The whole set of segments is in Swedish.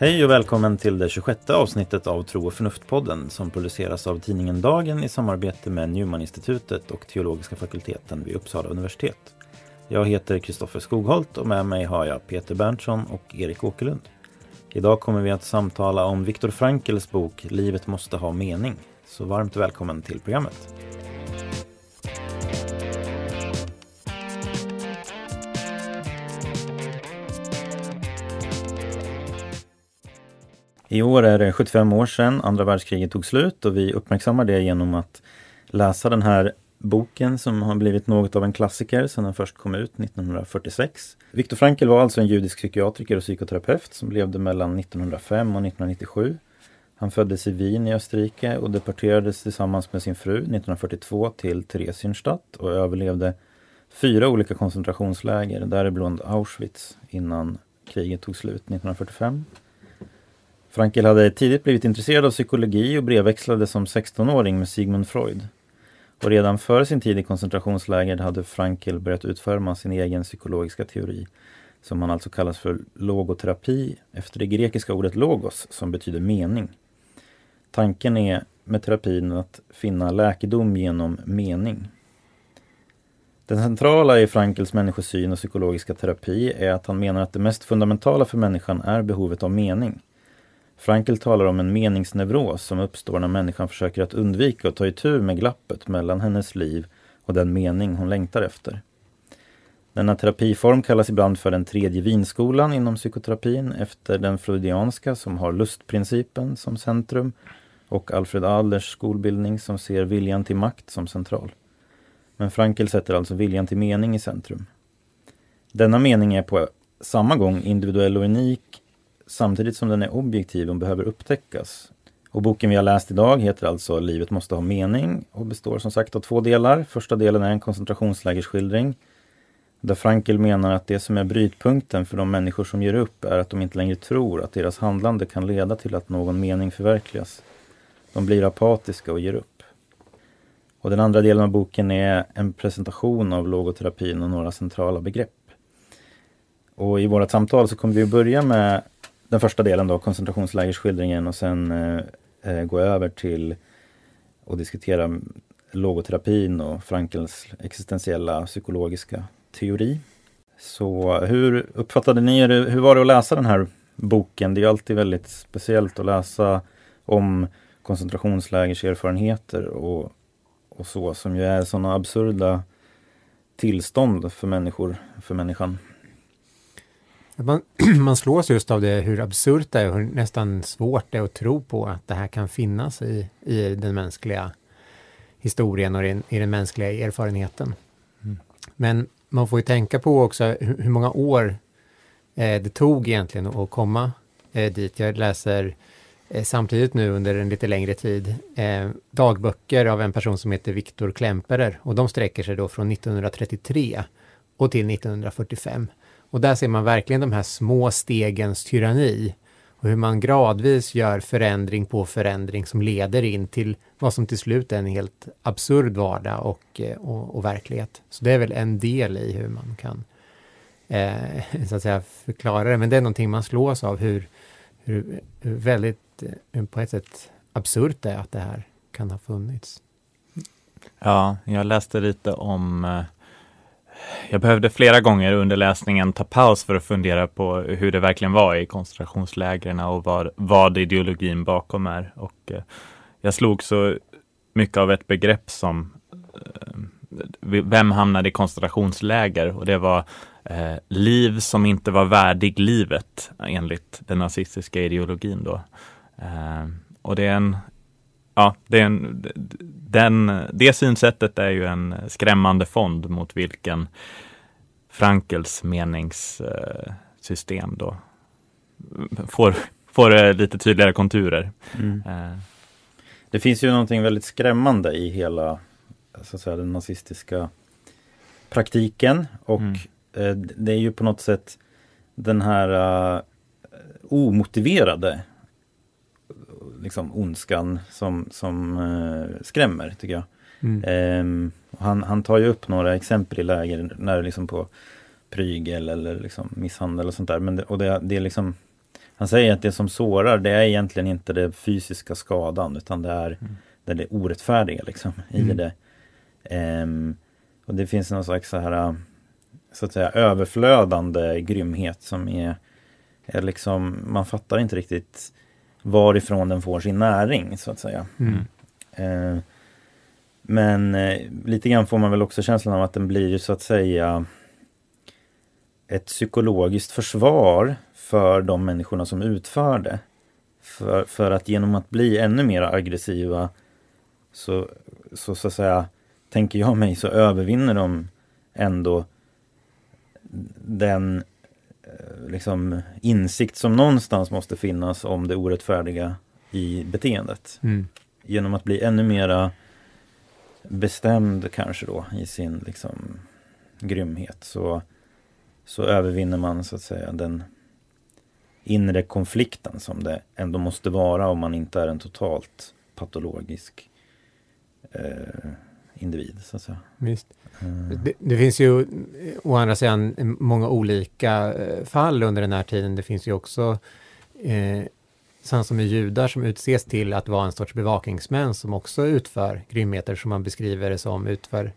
Hej och välkommen till det 26 avsnittet av Tro och förnuft-podden som produceras av tidningen Dagen i samarbete med Newman-institutet och teologiska fakulteten vid Uppsala universitet. Jag heter Kristoffer Skogholt och med mig har jag Peter Berntsson och Erik Åkerlund. Idag kommer vi att samtala om Viktor Frankls bok Livet måste ha mening. Så varmt välkommen till programmet. I år är det 75 år sedan andra världskriget tog slut och vi uppmärksammar det genom att läsa den här boken som har blivit något av en klassiker sedan den först kom ut 1946. Viktor Frankl var alltså en judisk psykiatriker och psykoterapeut som levde mellan 1905 och 1997. Han föddes i Wien i Österrike och deporterades tillsammans med sin fru 1942 till Theresienstadt och överlevde fyra olika koncentrationsläger, däribland Auschwitz, innan kriget tog slut 1945. Frankel hade tidigt blivit intresserad av psykologi och brevväxlade som 16-åring med Sigmund Freud. Och redan före sin tid i koncentrationsläger hade Frankel börjat utforma sin egen psykologiska teori som han alltså kallas för logoterapi efter det grekiska ordet logos som betyder mening. Tanken är med terapin att finna läkedom genom mening. Det centrala i Frankels människosyn och psykologiska terapi är att han menar att det mest fundamentala för människan är behovet av mening. Frankl talar om en meningsneuros som uppstår när människan försöker att undvika att ta itu med glappet mellan hennes liv och den mening hon längtar efter. Denna terapiform kallas ibland för den tredje vinskolan inom psykoterapin efter den freudianska som har lustprincipen som centrum och Alfred Adlers skolbildning som ser viljan till makt som central. Men Frankl sätter alltså viljan till mening i centrum. Denna mening är på samma gång individuell och unik samtidigt som den är objektiv och behöver upptäckas. Och boken vi har läst idag heter alltså Livet måste ha mening och består som sagt av två delar. Första delen är en koncentrationslägerskildring där Frankel menar att det som är brytpunkten för de människor som ger upp är att de inte längre tror att deras handlande kan leda till att någon mening förverkligas. De blir apatiska och ger upp. Och den andra delen av boken är en presentation av logoterapin och några centrala begrepp. Och i vårt samtal så kommer vi att börja med den första delen då, koncentrationslägerskildringen och sen eh, eh, gå över till att diskutera logoterapin och Frankels existentiella psykologiska teori. Så hur uppfattade ni det? Hur var det att läsa den här boken? Det är alltid väldigt speciellt att läsa om koncentrationslägerserfarenheter och, och så som ju är sådana absurda tillstånd för människor, för människan. Man, man slås just av det, hur absurt det är och hur nästan svårt det är att tro på att det här kan finnas i, i den mänskliga historien och i, i den mänskliga erfarenheten. Mm. Men man får ju tänka på också hur, hur många år eh, det tog egentligen att komma eh, dit. Jag läser eh, samtidigt nu under en lite längre tid eh, dagböcker av en person som heter Viktor Klemperer och de sträcker sig då från 1933 och till 1945. Och där ser man verkligen de här små stegens tyranni och hur man gradvis gör förändring på förändring som leder in till vad som till slut är en helt absurd vardag och, eh, och, och verklighet. Så det är väl en del i hur man kan eh, så att säga förklara det, men det är någonting man slås av hur, hur, hur väldigt eh, på ett sätt absurt det är att det här kan ha funnits. Ja, jag läste lite om eh, jag behövde flera gånger under läsningen ta paus för att fundera på hur det verkligen var i koncentrationslägren och vad, vad ideologin bakom är. Och eh, jag slog så mycket av ett begrepp som eh, vem hamnade i koncentrationsläger? Och det var eh, liv som inte var värdig livet enligt den nazistiska ideologin då. Eh, och det är en ja, det, är en, den, det synsättet är ju en skrämmande fond mot vilken Frankels meningssystem då får, får lite tydligare konturer. Mm. Eh. Det finns ju någonting väldigt skrämmande i hela så att säga, den nazistiska praktiken och mm. Eh, det är ju på något sätt den här uh, omotiverade liksom ondskan som, som uh, skrämmer tycker jag. Mm. Um, Han, han tar ju upp några exempel i läger när det liksom på prygel eller liksom misshandel och sånt där. Men det, och det, det är liksom Han säger att det som sårar det är egentligen inte det fysiska skadan utan det är mm. det, det orättfärdiga liksom i mm. det. Um, och det finns någon slags så här så att säga överflödande grymhet som är, är liksom, man fattar inte riktigt varifrån den får sin näring så att säga. Mm. Eh, men eh, lite grann får man väl också känslan av att den blir så att säga ett psykologiskt försvar för de människorna som utför det. För, för att genom att bli ännu mer aggressiva så, så, så att säga, tänker jag mig, så övervinner de ändå den liksom insikt som någonstans måste finnas om det orättfärdiga i beteendet. Mm. Genom att bli ännu mera bestämd kanske då i sin liksom grymhet så, så övervinner man så att säga den inre konflikten som det ändå måste vara om man inte är en totalt patologisk eh, individ. Så att säga. Visst. Mm. Det, det, finns ju å andra sidan många olika eh, fall under den här tiden. Det finns ju också eh, sådana som är judar som utses till att vara en sorts bevakningsmän som också utför grymheter som man beskriver det som utför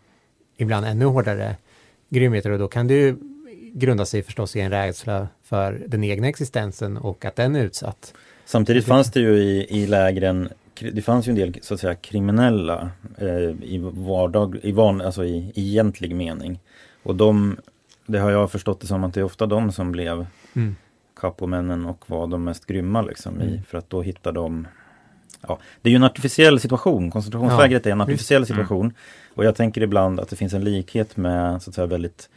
ibland ännu hårdare grymheter och då kan det ju grunda sig förstås i en rädsla för den egna existensen och att den är utsatt. Samtidigt fanns det ju i, i lägren det fanns ju en del så att säga kriminella eh, i vardag, i, van, alltså i, i egentlig mening. Och de, det har jag förstått det som att det är ofta de som blev mm. kapomännen och var de mest grymma liksom mm. i, för att då hittar de Ja, det är ju en artificiell situation, koncentrationslägret ja, är en artificiell situation. Mm. Och jag tänker ibland att det finns en likhet med så att säga väldigt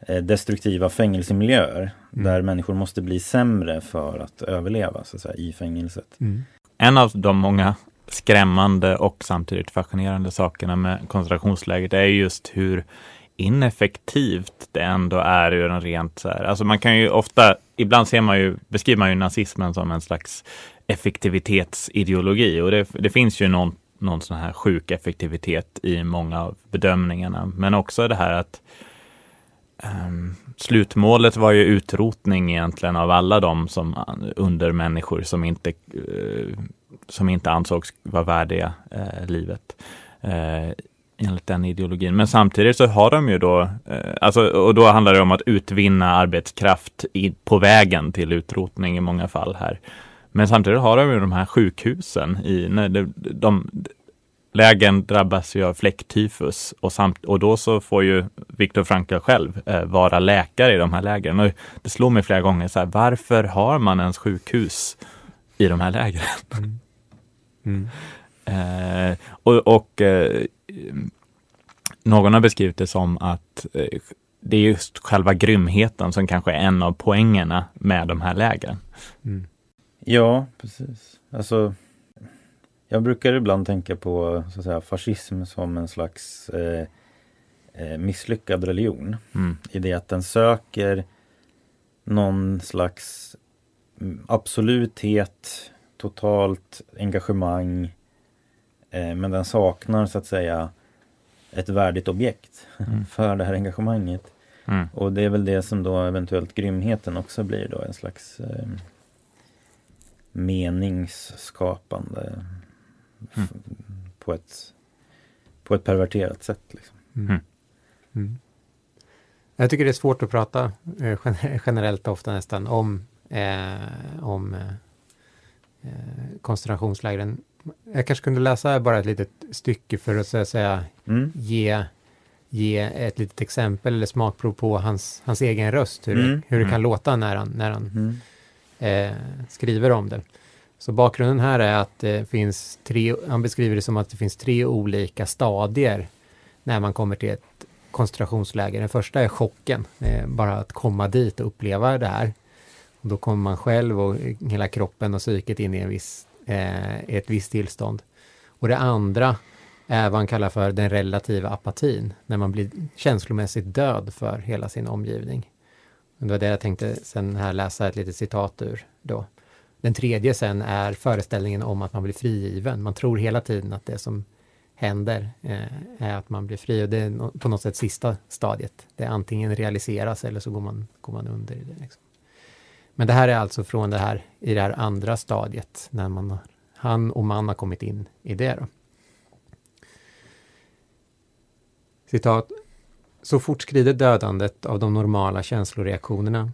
eh, destruktiva fängelsemiljöer. Mm. Där människor måste bli sämre för att överleva så att säga, i fängelset. Mm. En av de många skrämmande och samtidigt fascinerande sakerna med koncentrationslägret är just hur ineffektivt det ändå är ur en rent så här, alltså man kan ju ofta, ibland ser man ju, beskriver man ju nazismen som en slags effektivitetsideologi och det, det finns ju någon, någon sån här sjuk effektivitet i många av bedömningarna, men också det här att um, slutmålet var ju utrotning egentligen av alla de som undermänniskor som inte, eh, som inte ansågs vara värdiga eh, livet. Eh, enligt den ideologin. Men samtidigt så har de ju då, eh, alltså, och då handlar det om att utvinna arbetskraft i, på vägen till utrotning i många fall här. Men samtidigt har de ju de här sjukhusen i, när de, de, lägen drabbas ju av fläcktyfus och, samt, och då så får ju Viktor Frankl själv eh, vara läkare i de här lägren. Och det slår mig flera gånger, så här, varför har man ens sjukhus i de här lägren? Mm. Mm. Eh, och, och eh, någon har beskrivit det som att eh, det är just själva grymheten som kanske är en av poängerna med de här lägren. Mm. Ja, precis. Alltså jag brukar ibland tänka på så att säga, fascism som en slags eh, eh, misslyckad religion. Mm. I det att den söker någon slags mm, absoluthet, totalt engagemang. Eh, men den saknar så att säga ett värdigt objekt mm. för det här engagemanget. Mm. Och det är väl det som då eventuellt grymheten också blir då en slags eh, meningsskapande mm. på, ett, på ett perverterat sätt. Liksom. Mm. mm. mm. Jag tycker det är svårt att prata eh, generellt ofta nästan om, eh, om eh, eh, koncentrationslägren. Jag kanske kunde läsa bara ett litet stycke för att så att säga mm. ge, ge ett litet exempel eller smakprov på hans, hans egen röst, hur, mm. hur det kan mm. låta när han, när han eh, skriver om det. Så bakgrunden här är att det finns tre, han beskriver det som att det finns tre olika stadier när man kommer till ett koncentrationsläger. Den första är chocken, bara att komma dit och uppleva det här. Och då kommer man själv och hela kroppen och psyket in i en viss, eh, ett visst tillstånd. Och det andra är vad han kallar för den relativa apatin, när man blir känslomässigt död för hela sin omgivning. Och det var det jag tänkte sen här läsa ett litet citat ur då. Den tredje sen är föreställningen om att man blir frigiven. Man tror hela tiden att det som händer eh, är att man blir fri och det är på något sätt sista stadiet. Det antingen realiseras eller så går man, går man under i det. Liksom. Men det här är alltså från det här i det här andra stadiet när man, han och man har kommit in i det. Då. Citat. Så fortskrider dödandet av de normala känsloreaktionerna.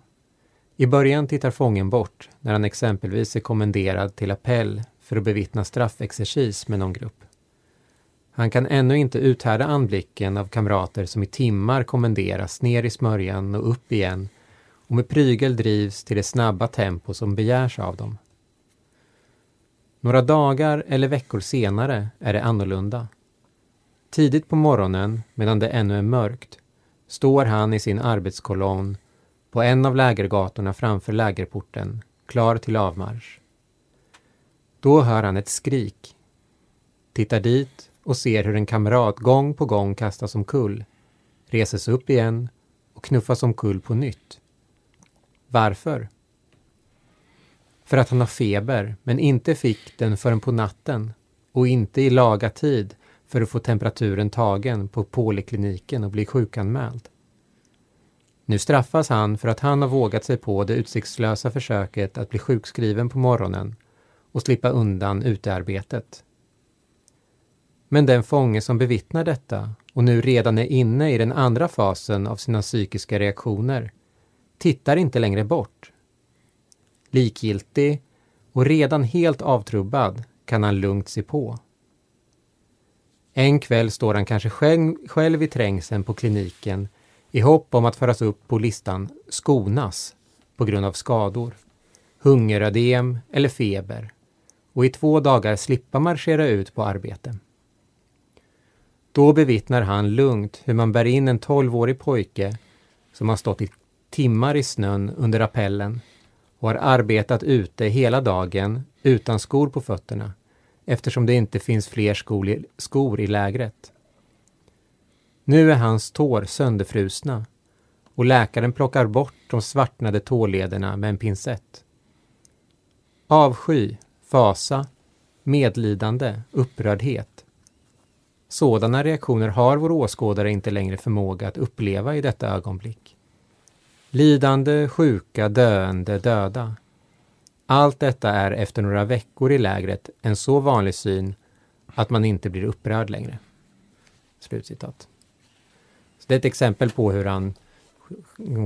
I början tittar fången bort när han exempelvis är kommenderad till appell för att bevittna straffexercis med någon grupp. Han kan ännu inte uthärda anblicken av kamrater som i timmar kommenderas ner i smörjan och upp igen och med prygel drivs till det snabba tempo som begärs av dem. Några dagar eller veckor senare är det annorlunda. Tidigt på morgonen, medan det ännu är mörkt, står han i sin arbetskolonn på en av lägergatorna framför lägerporten, klar till avmarsch. Då hör han ett skrik, tittar dit och ser hur en kamrat gång på gång kastas omkull, reses upp igen och knuffas omkull på nytt. Varför? För att han har feber, men inte fick den förrän på natten och inte i laga tid för att få temperaturen tagen på polikliniken och bli sjukanmäld. Nu straffas han för att han har vågat sig på det utsiktslösa försöket att bli sjukskriven på morgonen och slippa undan utearbetet. Men den fånge som bevittnar detta och nu redan är inne i den andra fasen av sina psykiska reaktioner tittar inte längre bort. Likgiltig och redan helt avtrubbad kan han lugnt se på. En kväll står han kanske själv, själv i trängseln på kliniken i hopp om att föras upp på listan skonas på grund av skador, hungerödem eller feber och i två dagar slippa marschera ut på arbete. Då bevittnar han lugnt hur man bär in en tolvårig pojke som har stått i timmar i snön under appellen och har arbetat ute hela dagen utan skor på fötterna eftersom det inte finns fler skor i, skor i lägret. Nu är hans tår sönderfrusna och läkaren plockar bort de svartnade tålederna med en pincett. Avsky, fasa, medlidande, upprördhet. Sådana reaktioner har vår åskådare inte längre förmåga att uppleva i detta ögonblick. Lidande, sjuka, döende, döda. Allt detta är efter några veckor i lägret en så vanlig syn att man inte blir upprörd längre. Slutcitat. Det är ett exempel på hur han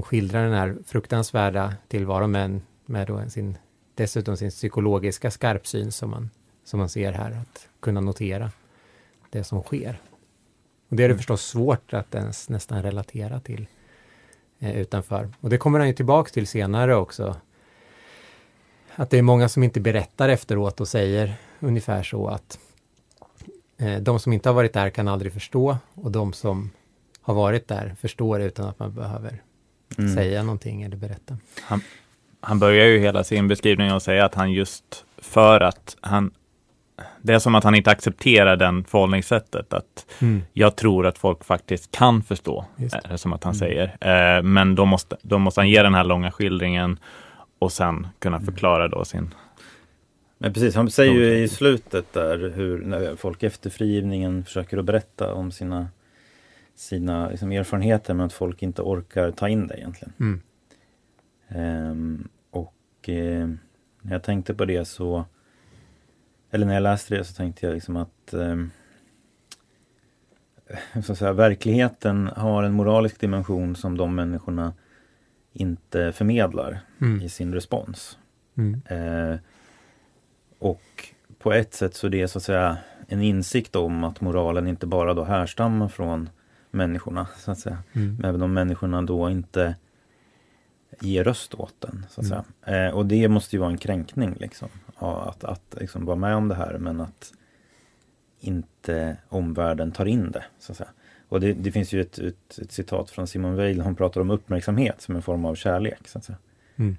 skildrar den här fruktansvärda tillvaron men med sin, dessutom sin psykologiska skarpsyn som man, som man ser här, att kunna notera det som sker. Och det är det mm. förstås svårt att ens nästan relatera till eh, utanför. Och det kommer han ju tillbaks till senare också. Att det är många som inte berättar efteråt och säger ungefär så att eh, de som inte har varit där kan aldrig förstå och de som har varit där förstår utan att man behöver mm. säga någonting eller berätta. Han, han börjar ju hela sin beskrivning och säga att han just för att han det är som att han inte accepterar den förhållningssättet. Att mm. Jag tror att folk faktiskt kan förstå, är det som att han mm. säger. Eh, men då måste, då måste han ge den här långa skildringen och sen kunna mm. förklara då sin... Men precis, han säger ju i slutet där hur när folk efter frigivningen försöker att berätta om sina sina liksom, erfarenheter men att folk inte orkar ta in det egentligen. Mm. Um, och eh, när jag tänkte på det så eller när jag läste det så tänkte jag liksom att eh, så att säga, verkligheten har en moralisk dimension som de människorna inte förmedlar mm. i sin respons. Mm. Eh, och på ett sätt så är det så att säga en insikt om att moralen inte bara då härstammar från människorna. så att säga. Mm. Även om människorna då inte ger röst åt den. Så att mm. säga. Eh, och det måste ju vara en kränkning liksom. Att, att liksom vara med om det här men att inte omvärlden tar in det. Så att säga. Och det, det finns ju ett, ett, ett, citat från Simon Weil, han pratar om uppmärksamhet som en form av kärlek. Så att säga. Mm.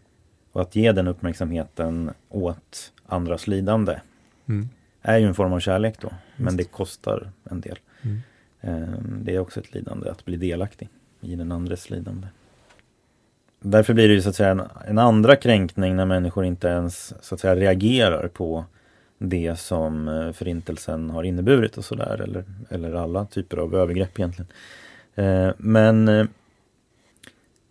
Och att ge den uppmärksamheten åt andras lidande mm. är ju en form av kärlek då. Men det kostar en del. Mm. Ehm, det är också ett lidande att bli delaktig i den andres lidande. Därför blir det ju så att säga en, en andra kränkning när människor inte ens så att säga reagerar på det som eh, förintelsen har inneburit och sådär eller, eller alla typer av övergrepp egentligen. Ehm, men eh,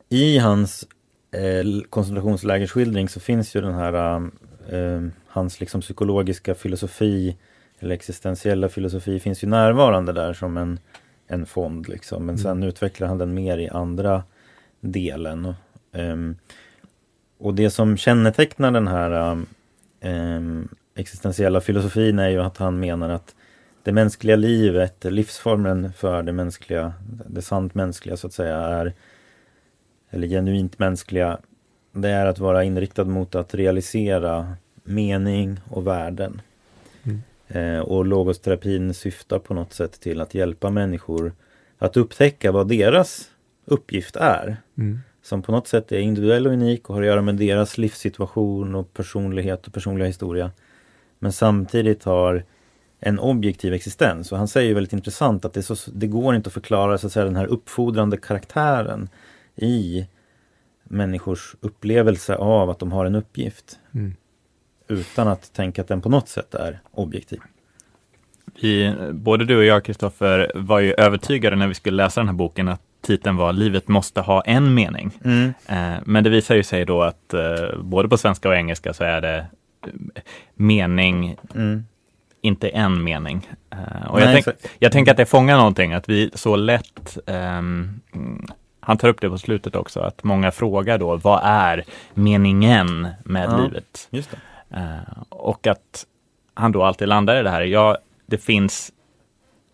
i hans eh, koncentrationslägerskildring så finns ju den här ehm, hans liksom psykologiska filosofi eller existentiella filosofi finns ju närvarande där som en, en fond liksom. Men sen mm. utvecklar han den mer i andra delen. Och, um, och det som kännetecknar den här um, existentiella filosofin är ju att han menar att det mänskliga livet, livsformen för det mänskliga, det sant mänskliga så att säga är eller genuint mänskliga, det är att vara inriktad mot att realisera mening och värden. Eh, och logosterapin syftar på något sätt till att hjälpa människor att upptäcka vad deras uppgift är. Mm. Som på något sätt är individuell och unik och har att göra med deras livssituation och personlighet och personliga historia. Men samtidigt har en objektiv existens. Och han säger väldigt intressant att det, så, det går inte att förklara så att säga, den här uppfordrande karaktären i människors upplevelse av att de har en uppgift. Mm. Utan att tänka att den på något sätt är objektiv. Vi, både du och jag, Kristoffer, var ju övertygade när vi skulle läsa den här boken att titeln var Livet måste ha en mening. Mm. Eh, men det visar ju sig då att eh, både på svenska och engelska så är det eh, mening, mm. inte en mening. och Nej, jag, tänk, jag tänker att det fångar någonting, att vi så lätt um, han tar upp det på slutet också, att många frågar då, vad är meningen med ja, livet? Just uh, Eh, och att han då alltid landar i det här, ja, det finns,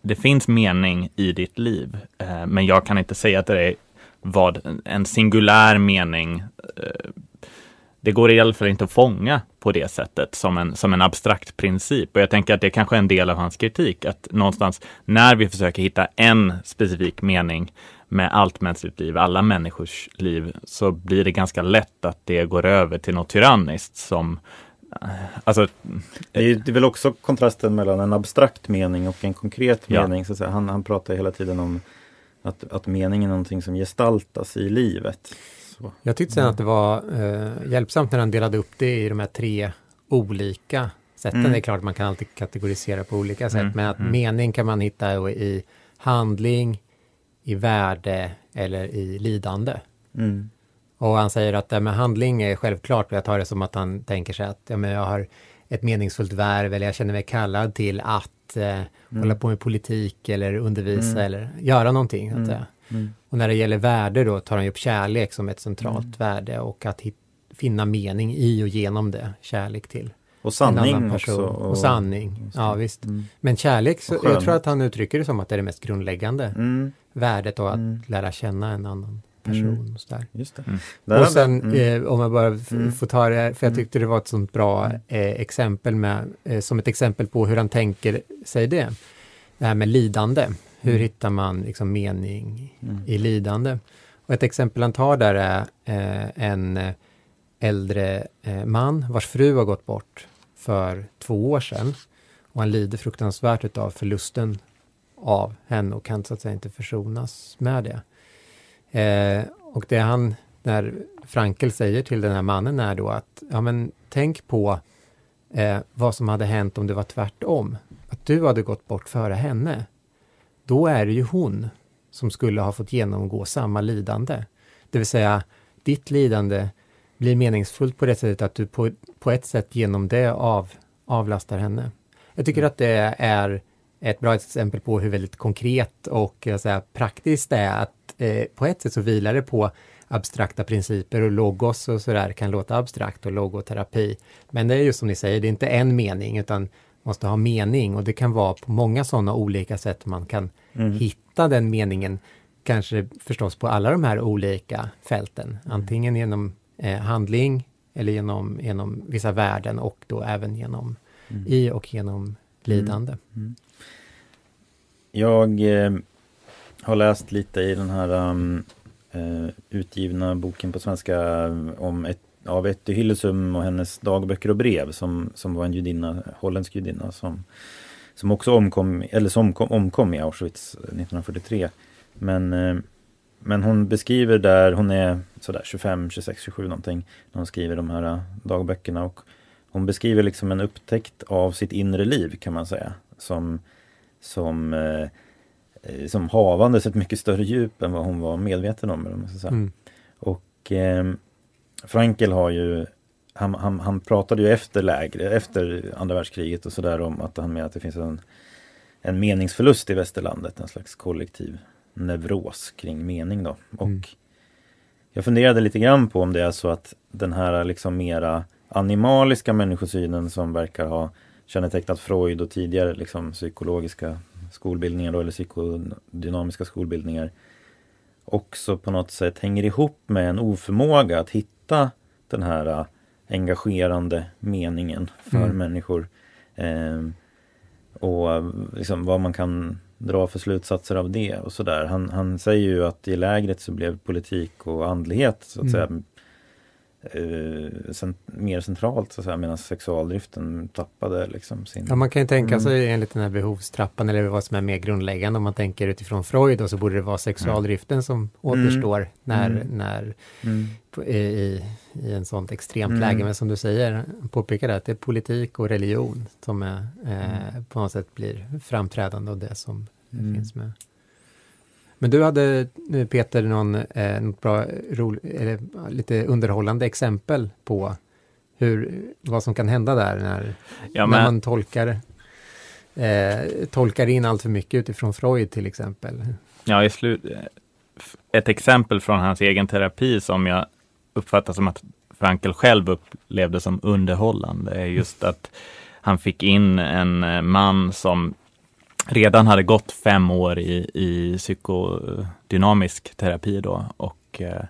det finns mening i ditt liv, eh, men jag kan inte säga till dig vad en singulär mening eh, det går i alla fall inte att fånga på det sättet som en, som en abstrakt princip. Och jag tänker att det kanske är en del av hans kritik, att någonstans när vi försöker hitta en specifik mening med allt mänskligt liv, alla människors liv, så blir det ganska lätt att det går över till något tyranniskt som eh, Alltså, det, är, det är väl också kontrasten mellan en abstrakt mening och en konkret ja. mening. Så att säga. Han, han pratar hela tiden om att, att mening är någonting som gestaltas i livet. Så. Jag tyckte sen mm. att det var eh, hjälpsamt när han delade upp det i de här tre olika sätten. Mm. Det är klart att man kan alltid kategorisera på olika sätt, mm. men att mm. mening kan man hitta i handling, i värde eller i lidande. Mm. Och han säger att det med handling är självklart, jag tar det som att han tänker sig att ja, men jag har ett meningsfullt värv eller jag känner mig kallad till att eh, mm. hålla på med politik eller undervisa mm. eller göra någonting. Så att mm. Mm. Och när det gäller värde då tar han upp kärlek som ett centralt mm. värde och att finna mening i och genom det, kärlek till. Och sanning också. Och, och sanning, ja visst. Men kärlek, så, jag tror att han uttrycker det som att det är det mest grundläggande värdet av att mm. lära känna en annan person. Mm. Och, sådär. Just mm. och sen, mm. eh, om jag bara mm. får ta det här, för jag mm. tyckte det var ett sånt bra eh, exempel med, eh, som ett exempel på hur han tänker sig det. Det här med lidande. Hur hittar man liksom mening i lidande? Och ett exempel han tar där är eh, en äldre eh, man vars fru har gått bort för två år sedan. Och han lider fruktansvärt av förlusten av henne och kan så att säga inte försonas med det. Eh, och det han, när Frankel säger till den här mannen är då att, ja men tänk på eh, vad som hade hänt om det var tvärtom. Att du hade gått bort före henne. Då är det ju hon som skulle ha fått genomgå samma lidande. Det vill säga, ditt lidande blir meningsfullt på det sättet att du på, på ett sätt genom det av, avlastar henne. Jag tycker att det är ett bra exempel på hur väldigt konkret och säga, praktiskt det är att eh, på ett sätt så vilar det på abstrakta principer och logos och sådär kan låta abstrakt och logoterapi. Men det är ju som ni säger, det är inte en mening utan måste ha mening och det kan vara på många sådana olika sätt man kan mm. hitta den meningen. Kanske förstås på alla de här olika fälten, mm. antingen genom eh, handling eller genom, genom vissa värden och då även genom mm. i och genom lidande. Mm. mm. Jag eh, har läst lite i den här um, uh, utgivna boken på svenska eh, om ett, av Etty Hillesum och hennes dagböcker och brev som, som var en judinna, holländsk judinna som, som också omkom, eller som omkom, omkom i Auschwitz eh, 1943. Men, uh, men hon beskriver där, hon är sådär 25, 26, 27 någonting, när hon skriver de här dagböckerna. Och hon beskriver liksom en upptäckt av sitt inre liv kan man säga. Som, som, eh, som havandes ett mycket större djup än vad hon var medveten om. Eller man ska säga. Mm. Och eh, Frankel har ju han, han, han pratade ju efter lägre, efter andra världskriget och sådär om att han menar att det finns en, en meningsförlust i västerlandet, en slags kollektiv neuros kring mening då. Och mm. jag funderade lite grann på om det är så att den här liksom mera animaliska människosynen som verkar ha kännetecknat Freud och tidigare liksom psykologiska skolbildningar då, eller psykodynamiska skolbildningar också på något sätt hänger ihop med en oförmåga att hitta den här engagerande meningen för mm. människor. Eh, och liksom vad man kan dra för slutsatser av det och sådär. Han, han säger ju att i lägret så blev politik och andlighet så att mm. säga cent mer centralt så att säga medan sexualdriften tappade liksom sin... Ja man kan ju tänka mm. sig enligt den här behovstrappan eller vad som är mer grundläggande om man tänker utifrån Freud och så borde det vara sexualdriften som mm. återstår när, mm. när mm. i, i en sånt extremt mm. läge. Men som du säger, påpekar att det är politik och religion som är, eh, på något sätt blir framträdande och det som finns med. Men du hade, Peter, någon, eh, något bra, ro, eller, lite underhållande exempel på hur, vad som kan hända där när, ja, när man tolkar, eh, tolkar in allt för mycket utifrån Freud till exempel. Ja, i slut, ett exempel från hans egen terapi som jag uppfattar som att Frankel själv upplevde som underhållande är just att han fick in en eh, man som redan hade gått fem år i, i psykodynamisk terapi då och eh,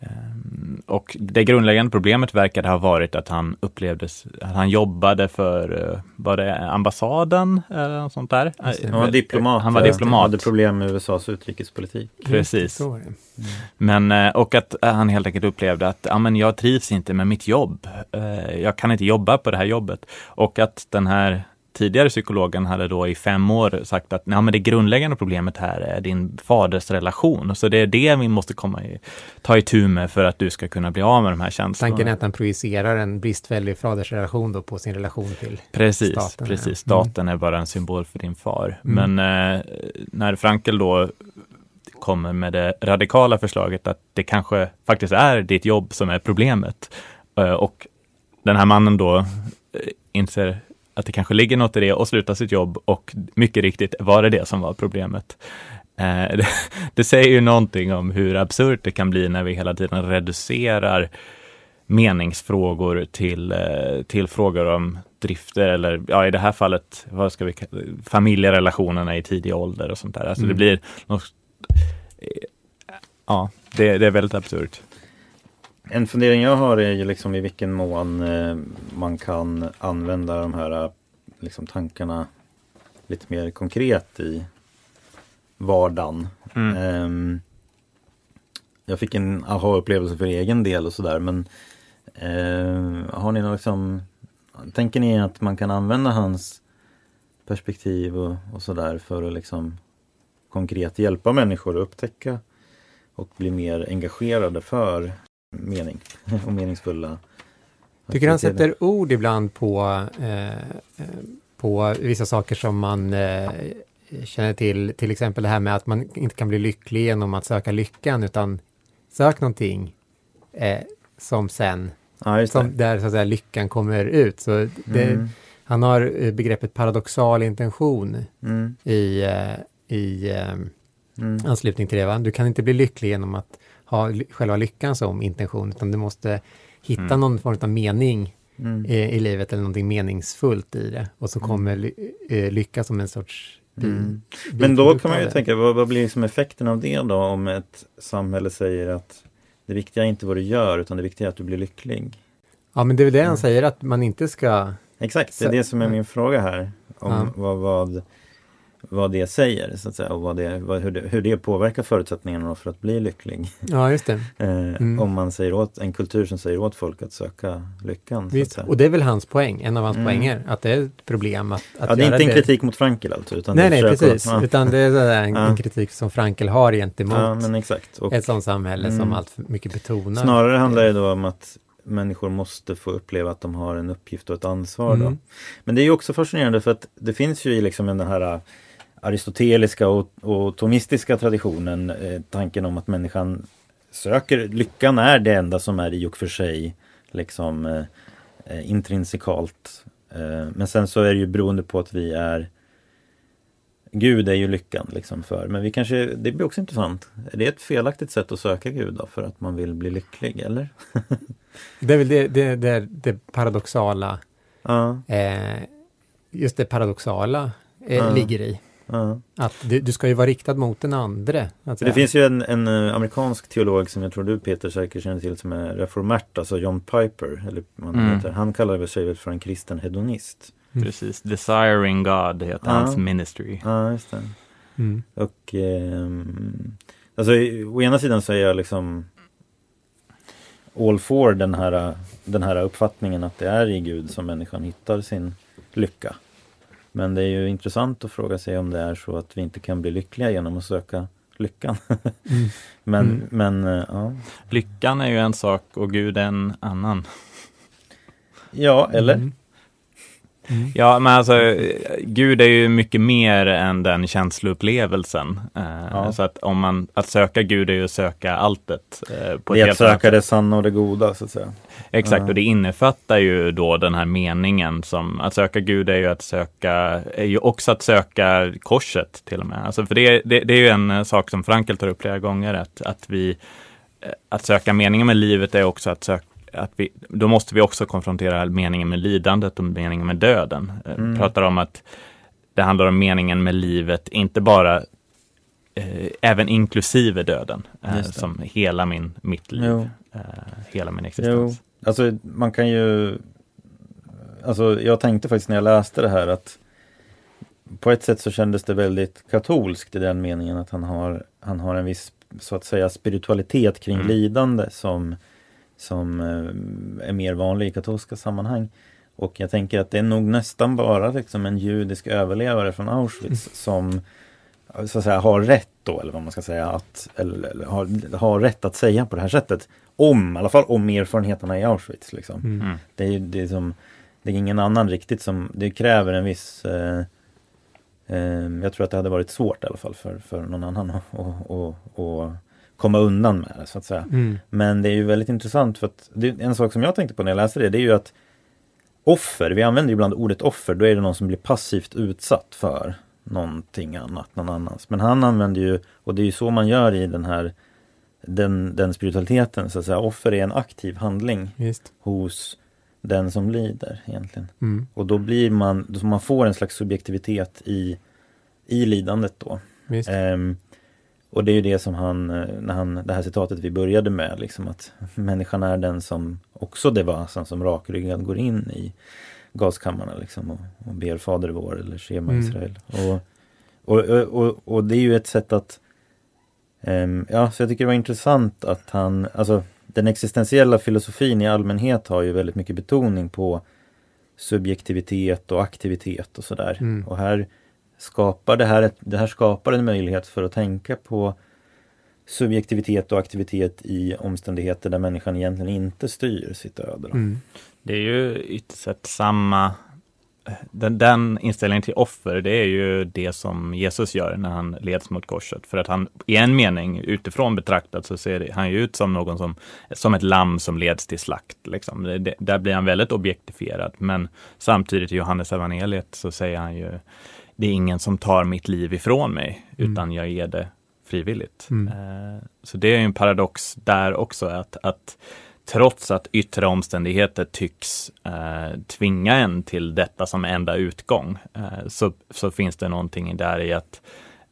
ehm, och det grundläggande problemet verkade ha varit att han upplevdes, att han jobbade för, eh, var det ambassaden eller något sånt där? Han var diplomat. Han var diplomat. Han hade problem med USAs utrikespolitik. Precis. Mm. Men, eh, och att han helt enkelt upplevde att, ja men jag trivs inte med mitt jobb. Jag kan inte jobba på det här jobbet. Och att den här tidigare psykologen hade då i fem år sagt att ja, men det grundläggande problemet här är din fadersrelation. Så det är det vi måste komma i, ta itu med för att du ska kunna bli av med de här känslorna. Tanken är att han projicerar en bristfällig fadersrelation då på sin relation till precis, staten. Precis, mm. staten är bara en symbol för din far. Mm. Men eh, när Frankel då kommer med det radikala förslaget att det kanske faktiskt är ditt jobb som är problemet. Eh, och den här mannen då eh, inser att det kanske ligger något i det och sluta sitt jobb och mycket riktigt var det det som var problemet. Eh, det, det, säger ju någonting om hur absurt det kan bli när vi hela tiden reducerar meningsfrågor till, eh, till frågor om drifter eller ja, i det här fallet, vad ska vi familjerelationerna i tidig ålder och sånt där. Alltså mm. det blir något, ja, det, det är väldigt absurt. En fundering jag har är ju liksom i vilken mån eh, man kan använda de här eh, liksom tankarna lite mer konkret i vardagen. Mm. Um, jag fick en aha-upplevelse för egen del och sådär men uh, har ni någon liksom Tänker ni att man kan använda hans perspektiv och, och sådär för att liksom konkret hjälpa människor att upptäcka och bli mer engagerade för mening och meningsfulla Tycker han sätter ord ibland på, eh, på vissa saker som man eh, känner till, till exempel det här med att man inte kan bli lycklig genom att söka lyckan, utan sök någonting eh, som sen, ja, som där så att säga lyckan kommer ut. Så det, mm. Han har eh, begreppet paradoxal intention mm. i, eh, i eh, mm. anslutning till det. Va? Du kan inte bli lycklig genom att ha själva lyckan som intention, utan du måste hitta mm. någon form av mening mm. i, i, livet eller någonting meningsfullt i det. Och så mm. kommer ly, eh, lycka som en sorts mm. Men då kan man ju tänka, vad, vad blir liksom effekten av det då om ett samhälle säger att det viktiga är inte vad du gör utan det viktiga är att du blir lycklig? Ja men det är väl det han säger att man inte ska Exakt, det är det som är min fråga här. Om ja. vad, vad vad det säger så att säga, och vad det, vad, hur, det, hur det påverkar förutsättningarna för att bli lycklig. Ja, just det. Eh, mm. Om man säger åt en kultur som säger åt folk att söka lyckan. Visst, och det är väl hans poäng, en av hans mm. poänger, att det är ett problem att, att Ja, det är inte en kritik mot Frankel alltså? Utan nej, nej, precis, ja. utan det är en, en, kritik som Frankel har gentemot ja, men exakt. Och, ett sådant samhälle mm. som allt för mycket betonar. Snarare handlar det då om att människor måste få uppleva att de har en uppgift och ett ansvar. Då. Mm. Men det är ju också fascinerande för att det finns ju liksom den här aristoteliska och, och tomistiska traditionen eh, tanken om att människan söker, lyckan är det enda som är i och för sig liksom eh, eh, intrinsikalt. Eh, men sen så är det ju beroende på att vi är Gud är ju lyckan liksom för, men vi kanske, det blir också intressant. Är det ett felaktigt sätt att söka Gud då för att man vill bli lycklig eller? Det är väl det, det, det, det paradoxala, ja, eh, just det paradoxala eh, Ja. ligger i. ja. Att du, du ska ju vara riktad mot den andre. det finns ju en, en eh, amerikansk teolog som jag tror du Peter säkert känner till som är reformert, alltså John Piper. Eller han, Mm. heter. han kallar sig väl för en kristen hedonist. Mm. Precis, Desiring God heter Ja. hans ministry. Ja, just det. Mm. Och ehm, alltså å ena sidan så är jag liksom all for den här, den här uppfattningen att det är i Gud som människan hittar sin lycka. Men det är ju intressant att fråga sig om det är så att vi inte kan bli lyckliga genom att söka lyckan. Mm. men, Mm. men eh, ja. Lyckan är ju en sak och Gud är en annan. Ja, eller? Mm. Mm. Ja, men alltså Gud är ju mycket mer än den känsloupplevelsen. Eh, Ja. Så att om man, att söka Gud är ju att söka alltet. Eh, på Det är att söka sätt. det sanna och det goda så att säga. Exakt, Ja. och det innefattar ju då den här meningen som att söka Gud är ju att söka, är ju också att söka korset till och med. Alltså för det, det, det är ju en eh, sak som Frankel tar upp flera gånger, att, att vi, att söka meningen med livet är också att söka att vi, då måste vi också konfrontera meningen med lidandet och meningen med döden. Eh, Mm. Pratar om att det handlar om meningen med livet, inte bara eh, även inklusive döden, eh, som hela min, mitt liv, Jo. eh, hela min Jo, existens. alltså man kan ju Alltså jag tänkte faktiskt när jag läste det här att På ett sätt så kändes det väldigt katolskt i den meningen att han har Han har en viss så att säga spiritualitet kring Mm. lidande som Som eh, är mer vanlig i katolska sammanhang Och jag tänker att det är nog nästan bara liksom en judisk överlevare från Auschwitz som så att säga har rätt då, eller vad man ska säga, att, eller, eller har, har rätt att säga på det här sättet. Om, i alla fall om erfarenheterna i Auschwitz. Liksom. Mm. Mm. Det, är, det, är som, det är ingen annan riktigt som, det kräver en viss eh, eh, Jag tror att det hade varit svårt i alla fall för, för någon annan att komma undan med det så att säga. Mm. Men det är ju väldigt intressant för att det, en sak som jag tänkte på när jag läste det, det är ju att offer, vi använder ju ibland ordet offer, då är det någon som blir passivt utsatt för någonting annat, någon annans. Men han använder ju, och det är ju så man gör i den här den, den spiritualiteten, så att säga, offer är en aktiv handling Visst. hos den som lider egentligen. Mm. Och då blir man, då man får en slags subjektivitet i, i lidandet då. Visst. Och det är ju det som han, eh, när han, det här citatet vi började med, liksom att människan är den som, också det vasen som rakryggad går in i gaskammarna liksom och, och ber Fader vår eller Shema Mm. Israel. Och, och, och, och, det är ju ett sätt att, ehm, ja, så jag tycker det var intressant att han, alltså den existentiella filosofin i allmänhet har ju väldigt mycket betoning på subjektivitet och aktivitet och sådär. Mm. Och här skapar det här, det här skapar en möjlighet för att tänka på subjektivitet och aktivitet i omständigheter där människan egentligen inte styr sitt öde. Mm. Det är ju ytterst sett samma den, den inställningen till offer, det är ju det som Jesus gör när han leds mot korset. För att han, i en mening, utifrån betraktat, så ser det, han ju ut som någon som, som ett lamm som leds till slakt. Liksom. Det, det, där blir han väldigt objektifierad. Men samtidigt i Johannes evangeliet så säger han ju, det är ingen som tar mitt liv ifrån mig, Mm. utan jag ger det frivilligt. Mm. Eh, så det är en paradox där också, att, att trots att yttre omständigheter tycks eh, tvinga en till detta som enda utgång, eh, så, så finns det någonting där i att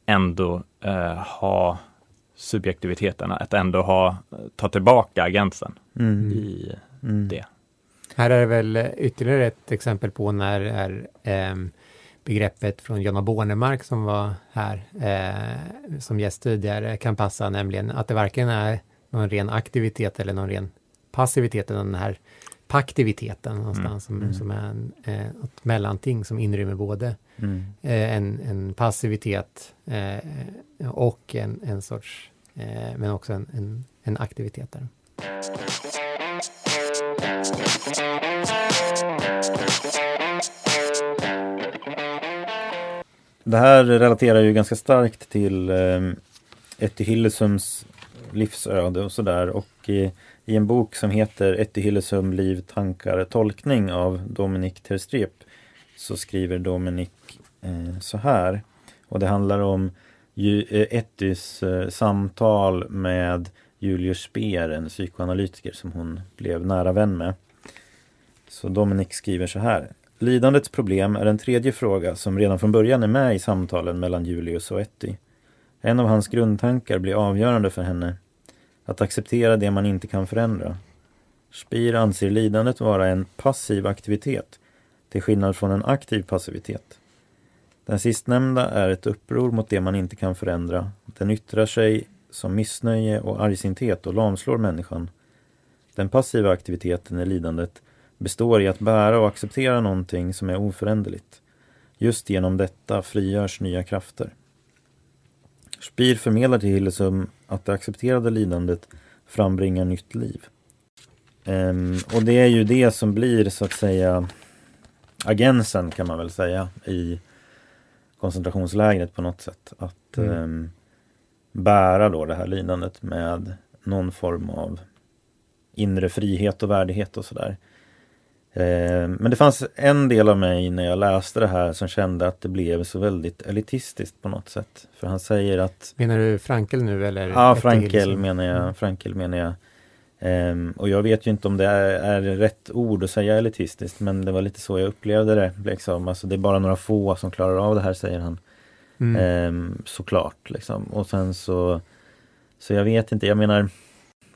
ändå eh, ha subjektiviteten, att ändå ha, ta tillbaka agensen Mm. i Mm. det. Här är det väl eh, ytterligare ett exempel på när är ehm, begreppet från Jonna Bornemark som var här eh, som gäst tidigare kan passa, nämligen att det varken är någon ren aktivitet eller någon ren passivitet, utan den här paktiviteten någonstans som, Mm. som är en, eh, ett mellanting som inrymmer både Mm. eh, en, en passivitet eh, och en, en sorts, eh, men också en, en, en aktivitet där. Det här relaterar ju ganska starkt till eh, Etty Hillesums livsöde och sådär. Och i, i en bok som heter Etty Hillesum, liv, tankar, tolkning av Dominik Terstrep så skriver Dominik eh, så här. Och det handlar om ju, eh, Ettys eh, samtal med Julius Speer, en psykoanalytiker som hon blev nära vän med. Så Dominik skriver så här. Lidandets problem är en tredje fråga som redan från början är med i samtalen mellan Julius och Etty. En av hans grundtankar blir avgörande för henne. Att acceptera det man inte kan förändra. Spir anser lidandet vara en passiv aktivitet till skillnad från en aktiv passivitet. Den sistnämnda är ett uppror mot det man inte kan förändra. Den yttrar sig som missnöje och argsinthet och lamslår människan. Den passiva aktiviteten i lidandet består i att bära och acceptera någonting som är oföränderligt. Just genom detta frigörs nya krafter. Spir förmedlar till Hillesum att det accepterade lidandet frambringar nytt liv. Um, och det är ju det som blir så att säga agensen kan man väl säga i koncentrationslägret på något sätt. Att mm. um, bära då det här lidandet med någon form av inre frihet och värdighet och sådär. Eh, men det fanns en del av mig när jag läste det här som kände att det blev så väldigt elitistiskt på något sätt. För han säger att... Menar du Frankel nu eller? Ja, Frankel menar jag. Mm. Frankel menar jag. Um, och jag vet ju inte om det är, är, rätt ord att säga elitistiskt men det var lite så jag upplevde det. Liksom. Alltså, det är bara några få som klarar av det här säger han. Mm. Um, såklart liksom. Och sen så Så jag vet inte, jag menar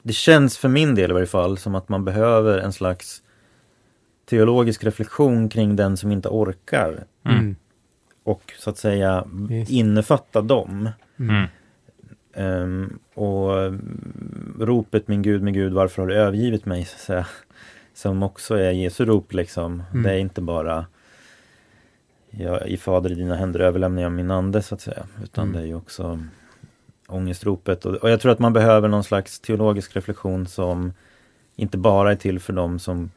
Det känns för min del i varje fall som att man behöver en slags teologisk reflektion kring den som inte orkar. Mm. Och så att säga yes. innefatta dem. Mm. Um, och ropet min Gud, min Gud, varför har du övergivit mig? Så att säga, som också är Jesu rop liksom. Mm. Det är inte bara jag, i Fader i dina händer överlämnar jag min ande så att säga. Utan mm. det är ju också ångestropet. Och, och jag tror att man behöver någon slags teologisk reflektion som inte bara är till för dem som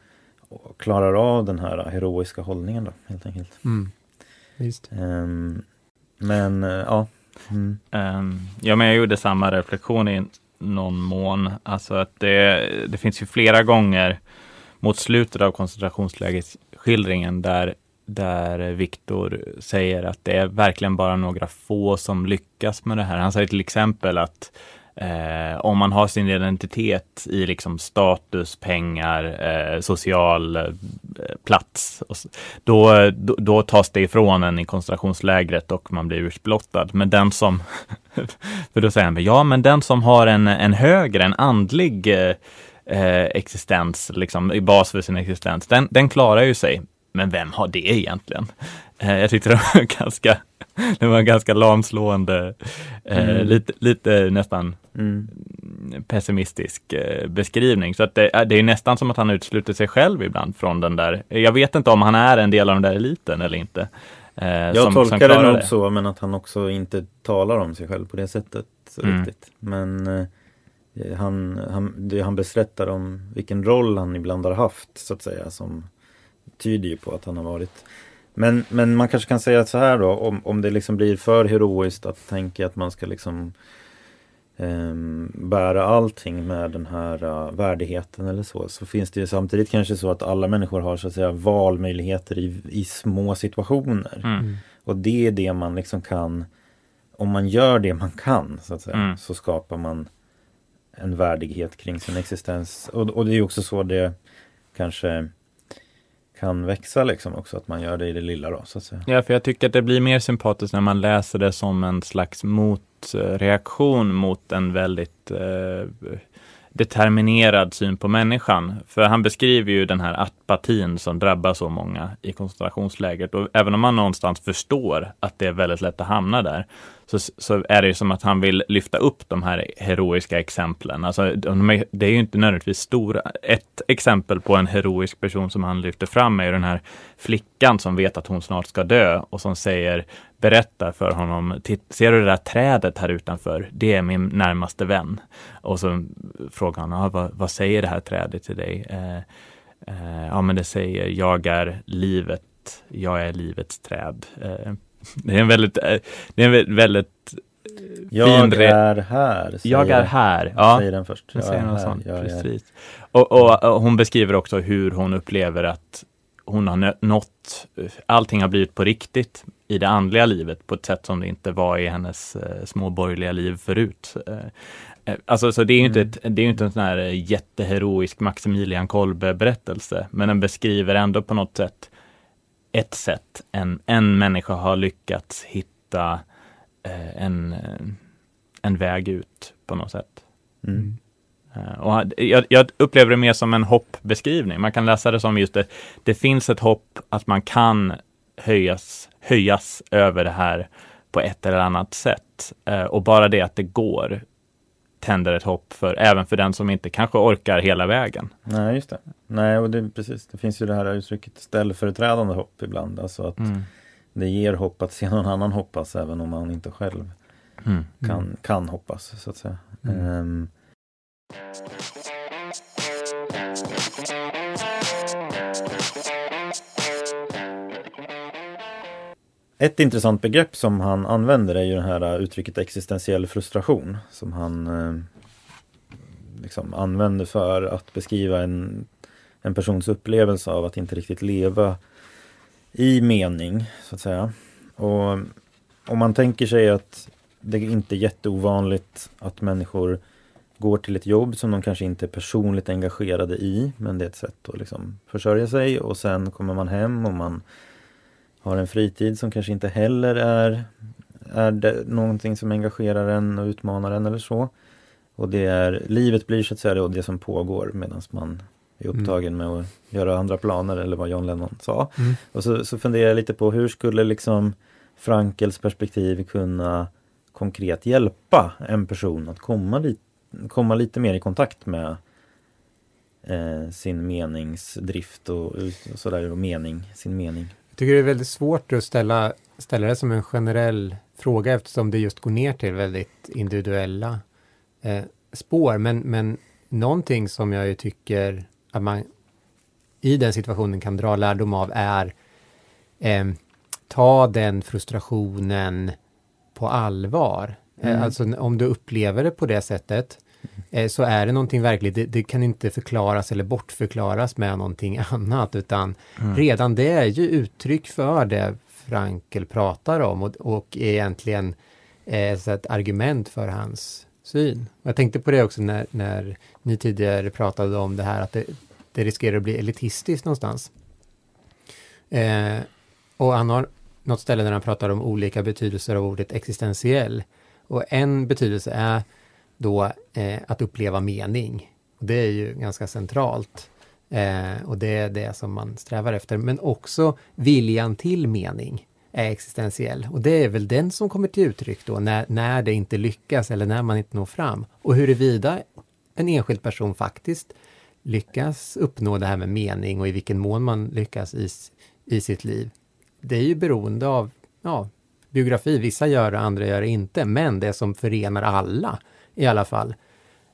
och klarar av den här heroiska hållningen då, helt enkelt. Mm. Um, men uh, ja. Mm. Um, ja, men jag gjorde samma reflektion i någon mån. Alltså att det, det finns ju flera gånger mot slutet av koncentrationslägesskildringen där, där Viktor säger att det är verkligen bara några få som lyckas med det här. Han säger till exempel att Eh, om man har sin identitet i liksom status, pengar, eh, social eh, plats, då, då, då, tas det ifrån en i koncentrationslägret och man blir utblottad. Men den som, för då säger han, ja men den som har en, en högre, en andlig eh, eh, existens, liksom i bas för sin existens, den, den klarar ju sig. Men vem har det egentligen? Eh, jag tyckte det var ganska det var en ganska lamslående, eh, mm. lite, lite nästan mm. pessimistisk eh, beskrivning. Så att det, det, är nästan som att han utesluter sig själv ibland från den där. Jag vet inte om han är en del av den där eliten eller inte. Eh, jag som, tolkar som det nog det. så, men att han också inte talar om sig själv på det sättet mm. riktigt. Men eh, han, han, det han berättar om vilken roll han ibland har haft så att säga som tyder ju på att han har varit men, men man kanske kan säga så här då, om, om det liksom blir för heroiskt att tänka att man ska liksom um, bära allting med den här uh, värdigheten eller så, så finns det ju samtidigt kanske så att alla människor har så att säga valmöjligheter i, i små situationer. Mm. mm. Och det är det man liksom kan, om man gör det man kan, så att säga, mm. så skapar man en värdighet kring sin existens. Och, och det är också så det kanske kan växa liksom också, att man gör det i det lilla då så att säga. Ja, för jag tycker att det blir mer sympatiskt när man läser det som en slags motreaktion mot en väldigt eh, determinerad syn på människan. För han beskriver ju den här apatin som drabbar så många i koncentrationslägret. Och även om man någonstans förstår att det är väldigt lätt att hamna där, så, så är det ju som att han vill lyfta upp de här heroiska exemplen. Alltså, det är ju inte nödvändigtvis stora. Ett exempel på en heroisk person som han lyfter fram är ju den här flickan som vet att hon snart ska dö och som säger berättar för honom, ser du det där trädet här utanför? Det är min närmaste vän. Och så frågar han, ah, vad, vad säger det här trädet till dig? Eh, eh, ja, men det säger, jag är livet, jag är livets träd. Eh, det är en väldigt, eh, det är en väldigt Jag fin är här. Jag är här. Ja, Säger den först. jag säger är här, jag är. Precis. Och, och, och hon beskriver också hur hon upplever att hon har nått, allting har blivit på riktigt i det andliga livet på ett sätt som det inte var i hennes eh, små borgerliga liv förut. Eh, eh, alltså, så det är ju inte, Mm. ett, det är inte en sån här eh, jätteheroisk Maximilian Kolbe berättelse, men den beskriver ändå på något sätt ett sätt en, en människa har lyckats hitta eh, en, eh, en väg ut på något sätt. Mm. Eh, Och jag, jag upplever det mer som en hoppbeskrivning. Man kan läsa det som just det, det finns ett hopp att man kan höjas, höjas över det här på ett eller annat sätt. Och bara det att det går tänder ett hopp för, även för den som inte kanske orkar hela vägen. Nej, just det. Nej, och det, precis. Det finns ju det här uttrycket ställföreträdande hopp ibland. Alltså att det ger hopp att se någon annan hoppas även om man inte själv Mm. kan, kan hoppas så att säga. Mm. Ehm, Ett intressant begrepp som han använder är ju det här äh, uttrycket existentiell frustration som han äh, liksom använder för att beskriva en, en persons upplevelse av att inte riktigt leva i mening så att säga. Och om man tänker sig att det är inte jätteovanligt att människor går till ett jobb som de kanske inte är personligt engagerade i men det är ett sätt att liksom försörja sig och sen kommer man hem och man har en fritid som kanske inte heller är, är det någonting som engagerar en och utmanar en eller så. Och det är, livet blir så att säga det som pågår medan man är upptagen med att göra andra planer eller vad John Lennon sa. Mm. Och så, så funderar jag lite på hur skulle liksom Frankels perspektiv kunna konkret hjälpa en person att komma, li komma lite mer i kontakt med eh, sin meningsdrift och, och sådär och mening, sin mening. Jag tycker det är väldigt svårt att ställa, ställa det som en generell fråga eftersom det just går ner till väldigt individuella eh, spår. Men, men någonting som jag ju tycker att man i den situationen kan dra lärdom av är eh, ta den frustrationen på allvar. Eh, Mm. alltså om du upplever det på det sättet så är det någonting verkligt. Det, det kan inte förklaras eller bortförklaras med någonting annat utan redan det är ju uttryck för det Frankel pratar om och, och är egentligen eh, så ett argument för hans syn. Jag tänkte på det också när, när ni tidigare pratade om det här att det, det riskerar att bli elitistiskt någonstans. Eh, och han har något ställe där han pratar om olika betydelser av ordet existentiell. Och en betydelse är då eh, att uppleva mening. Och det är ju ganska centralt. Eh, och det är det som man strävar efter. Men också viljan till mening är existentiell. Och det är väl den som kommer till uttryck då när, när det inte lyckas eller när man inte når fram. Och huruvida en enskild person faktiskt lyckas uppnå det här med mening och i vilken mån man lyckas i, i sitt liv. Det är ju beroende av ja, biografi. Vissa gör det, andra gör det inte. Men det som förenar alla i alla fall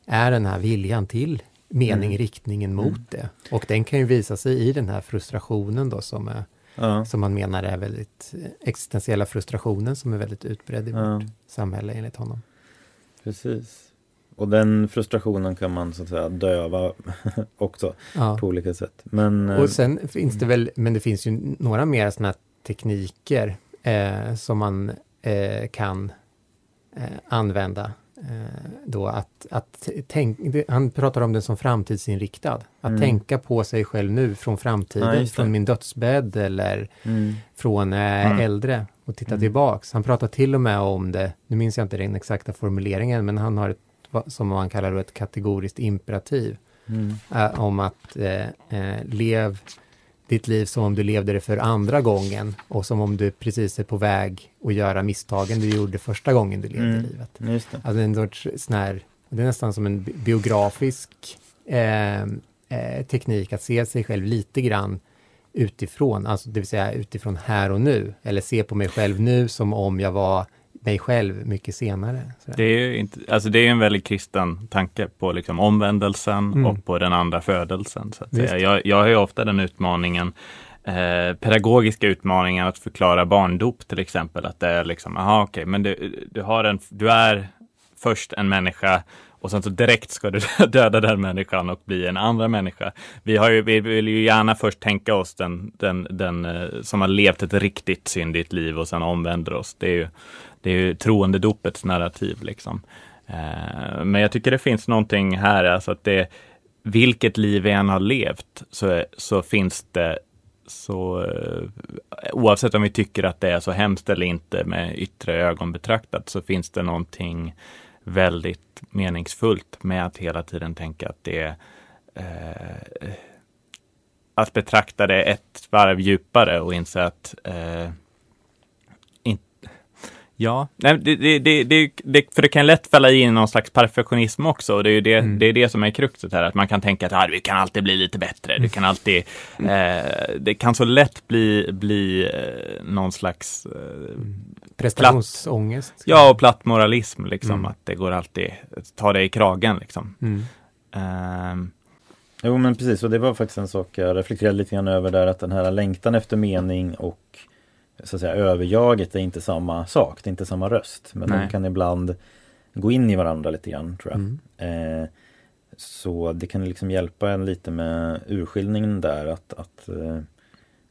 är den här viljan till mening, Mm. riktningen mot det. Och den kan ju visa sig i den här frustrationen då som, är, Ja. som man menar är väldigt existentiella frustrationen som är väldigt utbredd i Ja. vårt samhälle enligt honom. Precis. Och den frustrationen kan man så att säga döva också Ja. på olika sätt. Men eh, Och sen finns det väl, men det finns ju några mer sådana tekniker eh, som man eh, kan eh, använda. Eh, då att, att tänk, det, han pratar om det som framtidsinriktad. Att Mm. tänka på sig själv nu från Ja, framtiden, det. från min dödsbädd eller mm, från eh, Mm. äldre och titta Mm. tillbaks. Han pratar till och med om det, nu minns jag inte den exakta formuleringen, men han har ett, som man kallar då ett kategoriskt imperativ mm, eh, om att eh, eh, lev ditt liv som om du levde det för andra gången och som om du precis är på väg att göra misstagen du gjorde första gången du levde Mm. livet. just det. Alltså en sorts sån här, det är nästan som en bi- biografisk eh, eh, teknik att se sig själv lite grann utifrån, alltså det vill säga utifrån här och nu, eller se på mig själv nu som om jag var mig själv mycket senare. Sådär. Det är ju inte, alltså det är en väldigt kristen tanke på liksom omvändelsen Mm. och på den andra födelsen. Så att Visst. säga. Jag, jag har ju ofta den utmaningen eh, pedagogiska utmaningar att förklara barndop till exempel. Att det är liksom, aha okej, okay, men du, du, har en, du är först en människa och sen så direkt ska du döda den människan och bli en andra människa. Vi, har ju, vi vill ju gärna först tänka oss den, den, den eh, som har levt ett riktigt syndigt liv och sen omvänder oss. Det är ju, det är ju troendedopets narrativ liksom. Eh, men jag tycker det finns någonting här, alltså att det, vilket liv vi än har levt så, så finns det så eh, oavsett om vi tycker att det är så hemskt eller inte med yttre ögon betraktat så finns det någonting väldigt meningsfullt med att hela tiden tänka att det är eh, att betrakta det ett varv djupare och inse att eh, Ja, nej, det, det, det, det, för det kan lätt falla in någon slags perfektionism också. Och det är ju det, mm. det, är det som är kruxet här, att man kan tänka att ah, du kan alltid bli lite bättre. Du kan alltid, eh, det kan så lätt bli, bli eh, någon slags eh, prestationsångest. Ja, och platt moralism, liksom, mm. att det går alltid, ta dig i kragen liksom. Mm. Um, Jo men precis, och det var faktiskt en sak jag reflekterade lite grann över där, att den här längtan efter mening och så att säga, överjaget är inte samma sak, det är inte samma röst. Men Nej. de kan ibland gå in i varandra lite grann tror jag. Mm. Eh, så det kan liksom hjälpa en lite med urskiljningen där att, att eh,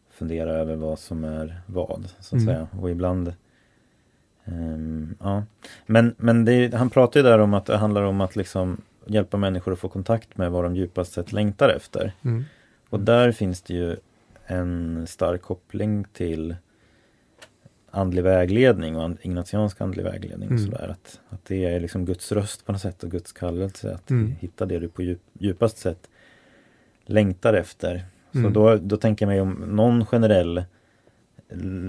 fundera över vad som är vad. Så att mm. säga. Och ibland um, ja. Men, men det, han pratar ju där om att det handlar om att liksom hjälpa människor att få kontakt med vad de djupast sett längtar efter. Mm. Och där finns det ju en stark koppling till andlig vägledning och ignatiansk andlig vägledning. Mm. sådär, att, att det är liksom Guds röst på något sätt och Guds kallelse att mm. hitta det du på djup, djupast sätt längtar efter. Så mm. då, då tänker jag mig om någon generell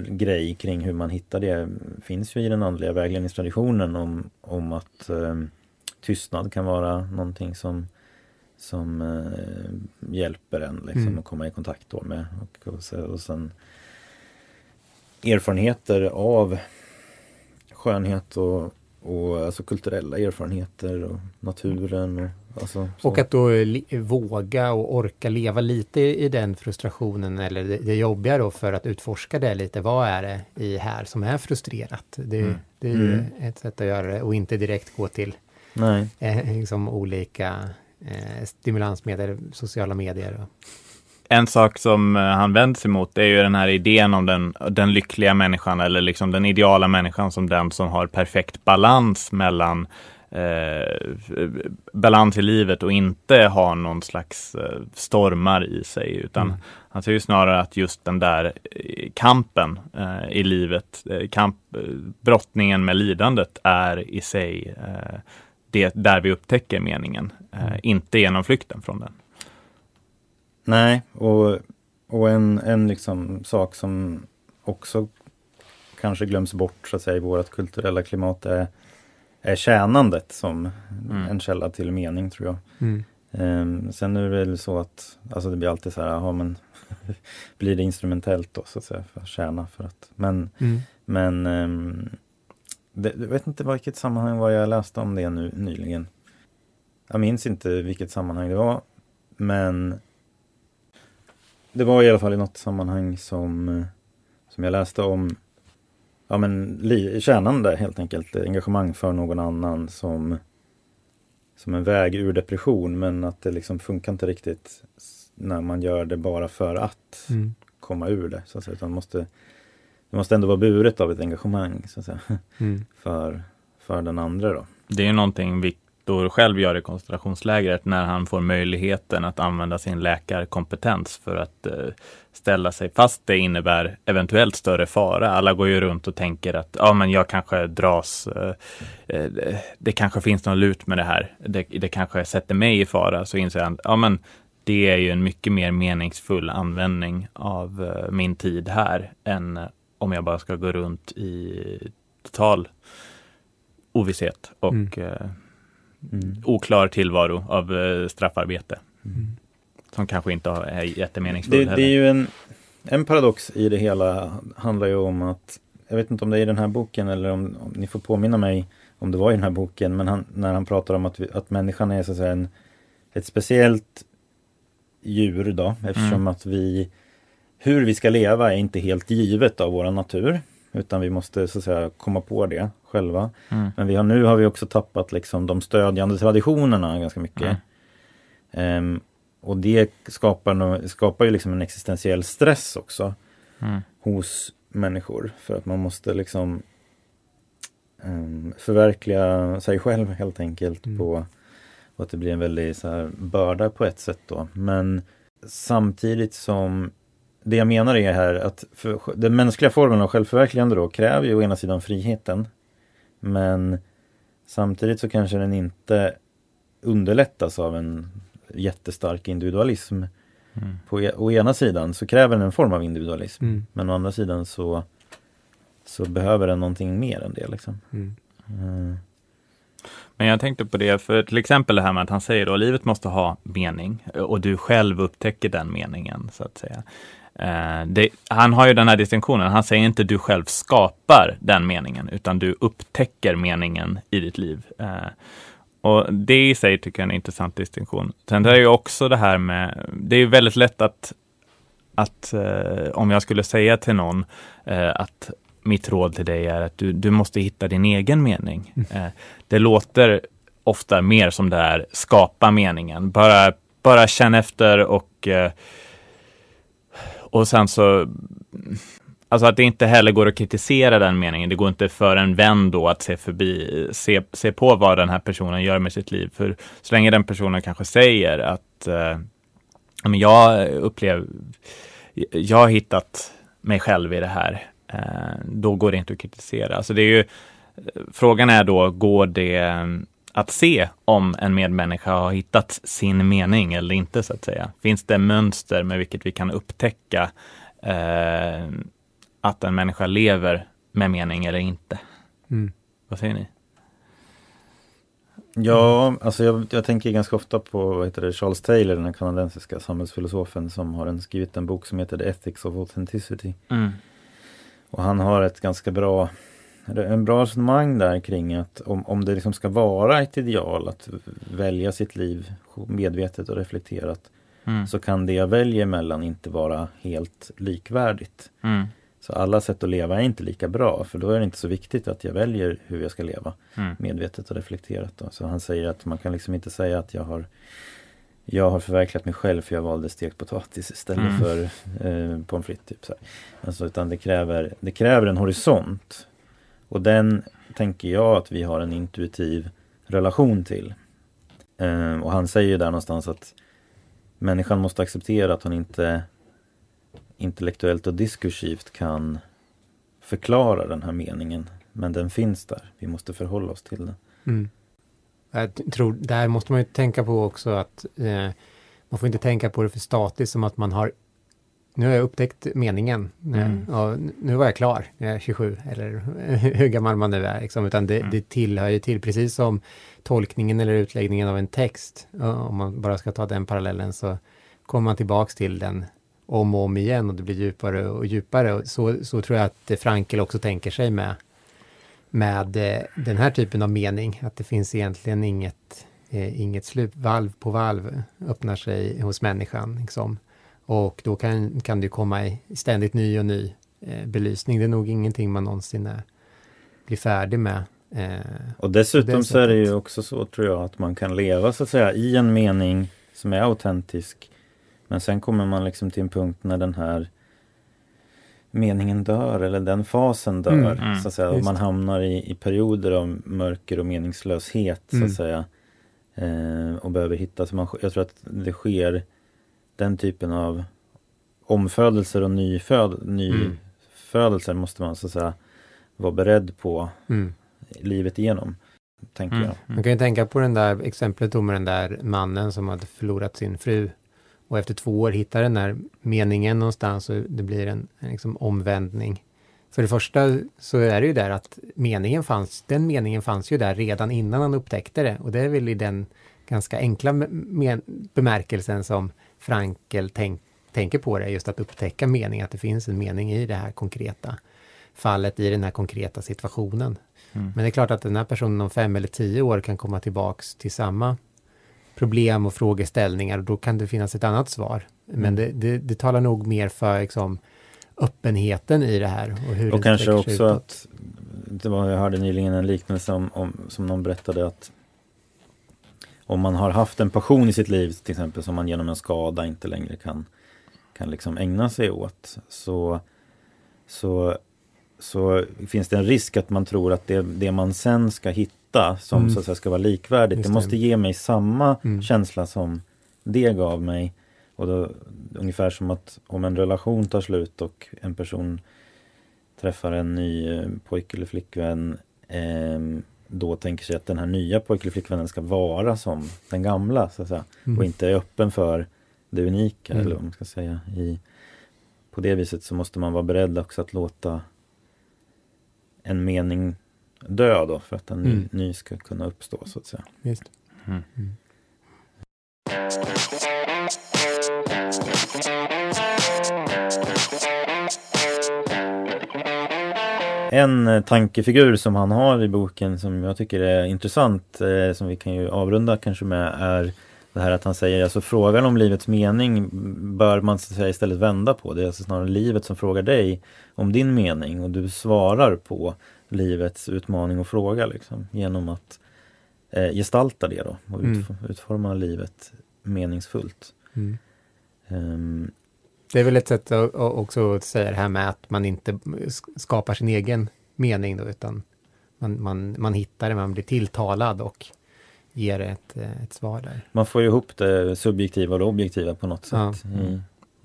grej kring hur man hittar det finns ju i den andliga vägledningstraditionen om, om att eh, tystnad kan vara någonting som som eh, hjälper en liksom, mm. att komma i kontakt med och, och, och sen erfarenheter av skönhet och, och alltså kulturella erfarenheter och naturen. Och, alltså, och att då våga och orka leva lite i den frustrationen eller det, det jobbiga då för att utforska det lite. Vad är det i här som är frustrerat? Det, mm. det är mm. ett sätt att göra det och inte direkt gå till. Eh, liksom olika eh, stimulansmedel, sociala medier. Och en sak som eh, han vänder sig mot är ju den här idén om den, den lyckliga människan eller liksom den ideala människan som den som har perfekt balans mellan eh, balans i livet och inte har någon slags eh, stormar i sig utan mm. han ser ju snarare att just den där eh, kampen eh, i livet, eh, kamp, brottningen med lidandet är i sig det där vi upptäcker meningen, mm. inte genom flykten från den. Nej, och, och en, en liksom sak som också kanske glöms bort så att säga, i vårt kulturella klimat är, är tjänandet som mm. en källa till mening tror jag. Mm. Um, sen är det väl så att alltså det blir alltid så här, aha, men blir det instrumentellt då så att säga för att tjäna för att men mm. men um, det, jag vet inte vilket sammanhang var jag läste om det nu nyligen. Jag minns inte vilket sammanhang det var men det var i alla fall i något sammanhang som, som jag läste om ja, men, li, tjänande helt enkelt, engagemang för någon annan som, som en väg ur depression men att det liksom funkar inte riktigt när man gör det bara för att mm. komma ur det. Så att säga. Utan måste, det måste ändå vara buret av ett engagemang så att säga, mm. för, för den andra. Då. Det är någonting vi, Viktor själv gör i koncentrationslägret när han får möjligheten att använda sin läkarkompetens för att eh, ställa sig, fast det innebär eventuellt större fara. Alla går ju runt och tänker att ja, men jag kanske dras, eh, eh det kanske finns någon lut med det här. Det, det kanske sätter mig i fara. Så inser han, ja men det är ju en mycket mer meningsfull användning av min tid här än om jag bara ska gå runt i total ovisshet och mm. Mm. oklar tillvaro av eh, straffarbete. Mm. Som kanske inte är jättemeningsfull det, det är ju en, en paradox i det hela handlar ju om att jag vet inte om det är i den här boken eller om, om ni får påminna mig om det var i den här boken, men han, när han pratar om att, vi, att människan är så att säga en, ett speciellt djur då, eftersom mm. att vi hur vi ska leva är inte helt givet av vår natur. Utan vi måste så att säga komma på det själva. Mm. Men vi har, nu har vi också tappat liksom de stödjande traditionerna ganska mycket. Mm. Ehm, och det skapar, skapar ju liksom en existentiell stress också Mm. hos människor. För att man måste liksom ehm, förverkliga sig själv helt enkelt. Mm. på Och att det blir en väldig så här, börda på ett sätt då. Men samtidigt som det jag menar är här att för, den mänskliga formen av självförverkligande då kräver ju å ena sidan friheten. Men samtidigt så kanske den inte underlättas av en jättestark individualism. Mm. På e- å ena sidan så kräver den en form av individualism. Mm. Men å andra sidan så, så behöver den någonting mer än det. Liksom. Mm. Mm. Men jag tänkte på det, för till exempel det här med att han säger då, livet måste ha mening och du själv upptäcker den meningen, så att säga. Eh, det, han har ju den här distinktionen, han säger inte du själv skapar den meningen, utan du upptäcker meningen i ditt liv. Eh, och det i sig tycker jag är en intressant distinktion. Sen är det ju också det här med, det är ju väldigt lätt att, att eh, om jag skulle säga till någon att mitt råd till dig är att du, du måste hitta din egen mening. Eh, det låter ofta mer som det är skapa meningen. Bara, bara känn efter och, och sen så Alltså att det inte heller går att kritisera den meningen. Det går inte för en vän då att se förbi, se, se på vad den här personen gör med sitt liv. För så länge den personen kanske säger att eh, men jag upplever, jag har hittat mig själv i det här. Eh, då går det inte att kritisera. Alltså det är ju, eh, frågan är då, går det att se om en medmänniska har hittat sin mening eller inte så att säga? Finns det mönster med vilket vi kan upptäcka eh, att en människa lever med mening eller inte? Mm. Vad säger ni? Ja, alltså jag, jag tänker ganska ofta på vad heter det, Charles Taylor, den kanadensiska samhällsfilosofen som har en, skrivit en bok som heter The Ethics of Authenticity. Mm. Och han har ett ganska bra en bra resonemang där kring att om, om det liksom ska vara ett ideal att välja sitt liv medvetet och reflekterat Mm. så kan det jag väljer mellan inte vara helt likvärdigt. Mm. Så alla sätt att leva är inte lika bra för då är det inte så viktigt att jag väljer hur jag ska leva Mm. medvetet och reflekterat. Då. Så han säger att man kan liksom inte säga att jag har jag har förverkligat mig själv för jag valde stekt potatis istället Mm. för eh, pommes frites. Typ, så här. Alltså, utan det kräver, det kräver en horisont. Och den tänker jag att vi har en intuitiv relation till. Eh, och han säger där någonstans att människan måste acceptera att hon inte intellektuellt och diskursivt kan förklara den här meningen. Men den finns där. Vi måste förhålla oss till den. Mm. Jag tror, där måste man ju tänka på också att eh, man får inte tänka på det för statiskt som att man har nu har jag upptäckt meningen. Mm. Eh, och nu var jag klar. Jag är 27 eller hur gammal man nu är. Liksom. Utan det, Mm. det tillhör ju till, precis som tolkningen eller utläggningen av en text. Om man bara ska ta den parallellen så kommer man tillbaks till den om och om igen och det blir djupare och djupare. Och så, så tror jag att Frankel också tänker sig med, med eh, den här typen av mening. Att det finns egentligen inget, eh, inget slut. Valv på valv öppnar sig hos människan. Liksom. Och då kan, kan det komma i ständigt ny och ny eh, belysning. Det är nog ingenting man någonsin är, blir färdig med. Eh, Och dessutom så är det ju också så tror jag att man kan leva så att säga i en mening som är autentisk. Men sen kommer man liksom till en punkt när den här meningen dör eller den fasen dör. Mm, mm, så att säga. Och man hamnar i, i perioder av mörker och meningslöshet så Mm. att säga. Eh, och behöver hitta, så man, jag tror att det sker den typen av omfödelser och nyföd, nyfödelser måste man så att säga vara beredd på mm. livet igenom. Tänker Mm. jag. Man kan ju tänka på den där exemplet med den där mannen som hade förlorat sin fru och efter två år hittar den där meningen någonstans och det blir en, en liksom omvändning. För det första så är det ju där att meningen fanns, den meningen fanns ju där redan innan han upptäckte det och det är väl i den ganska enkla bemärkelsen som Frankel tänk, tänker på det, just att upptäcka mening, att det finns en mening i det här konkreta fallet, i den här konkreta situationen. Mm. Men det är klart att den här personen om fem eller tio år kan komma tillbaks till samma problem och frågeställningar och då kan det finnas ett annat svar. Men Mm. det, det, det talar nog mer för liksom, öppenheten i det här. Och, hur Och det kanske också utåt. att det var, jag hörde nyligen en liknelse om, om, som någon berättade att om man har haft en passion i sitt liv till exempel som man genom en skada inte längre kan, kan liksom ägna sig åt så, så, så finns det en risk att man tror att det, det man sen ska hitta som Mm. så att säga ska vara likvärdigt Just det måste ge mig samma Mm. känsla som det gav mig. Och då, ungefär som att om en relation tar slut och en person träffar en ny eh, pojke eller flickvän ehm, då tänker sig att den här nya pojke eller flickvännen ska vara som den gamla så att säga. Mm. Och inte är öppen för det unika Mm. eller vad man ska säga. I, på det viset så måste man vara beredd också att låta en mening dö då för att en ny, Mm. ny ska kunna uppstå så att säga. Visst. Mm. En eh, tankefigur som han har i boken som jag tycker är intressant, eh, som vi kan ju avrunda kanske med, är det här att han säger alltså frågan om livets mening bör man så säga, istället vända på. Det är alltså snarare livet som frågar dig om din mening och du svarar på livets utmaning och fråga liksom, genom att eh, gestalta det då och Mm. utf- utforma livet meningsfullt. Mm. Ehm, Det är väl ett sätt att, också säga det här med att man inte sk- skapar sin egen mening då, utan man, man, man hittar det, man blir tilltalad och ger ett, ett svar där. man får ju ihop det subjektiva och det objektiva på något Ja. sätt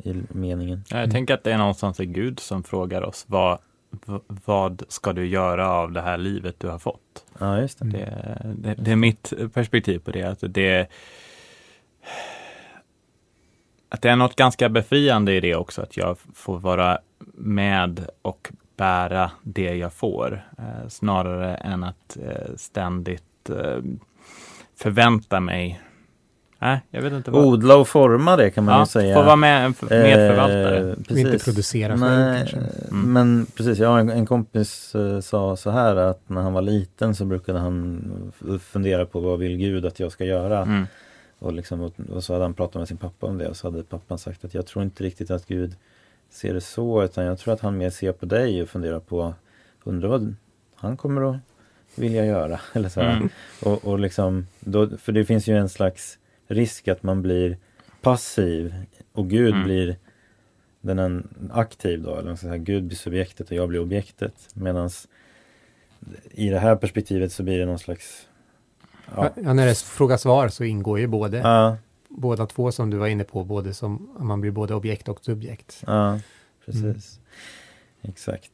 i, i meningen. Ja, Jag Mm. tänker att det är någonstans är Gud som frågar oss vad, vad ska du göra av det här livet du har fått? Ja, just det. Mm. Det, det, det är mitt perspektiv på det. Att det, att det är något ganska befriande i det också, att jag får vara med och bära det jag får, eh, snarare än att eh, ständigt eh, förvänta mig Nej, jag vet inte vad. Odla och forma det kan man ja, ju säga. Få vara med, f- medförvaltare. Eh, Och inte producera själv kanske. Mm. Men precis, jag har en, en kompis eh, sa så här att när han var liten så brukade han fundera på vad vill Gud att jag ska göra. Mm. Och, liksom, och, så hade han pratat med sin pappa om det och så hade pappan sagt att jag tror inte riktigt att Gud ser det så utan jag tror att han mer ser på dig och funderar på undrar vad han kommer att vilja göra. Eller så här. Mm. Och, och liksom, då, för det finns ju en slags risk att man blir passiv och Gud Mm. blir den en aktiv då, eller ska säga, Gud blir subjektet och jag blir objektet. Medan i det här perspektivet så blir det någon slags Ja. Ja, när det är fråga-svar så ingår ju både, ja, båda två som du var inne på, både som, man blir både objekt och subjekt. ja precis. Exakt.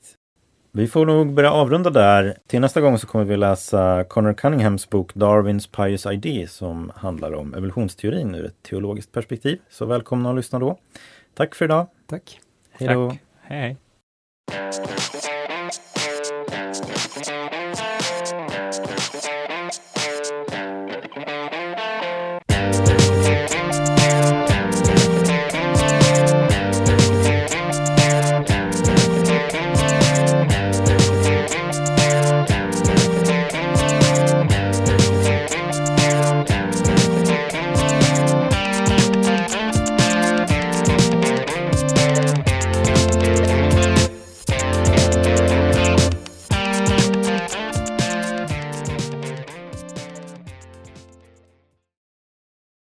Vi får nog börja avrunda där. Till nästa gång så kommer vi läsa Connor Cunninghams bok Darwins Pious ID som handlar om evolutionsteorin ur ett teologiskt perspektiv. Så välkomna att lyssna då. Tack för idag. Tack. Hej då. Hej.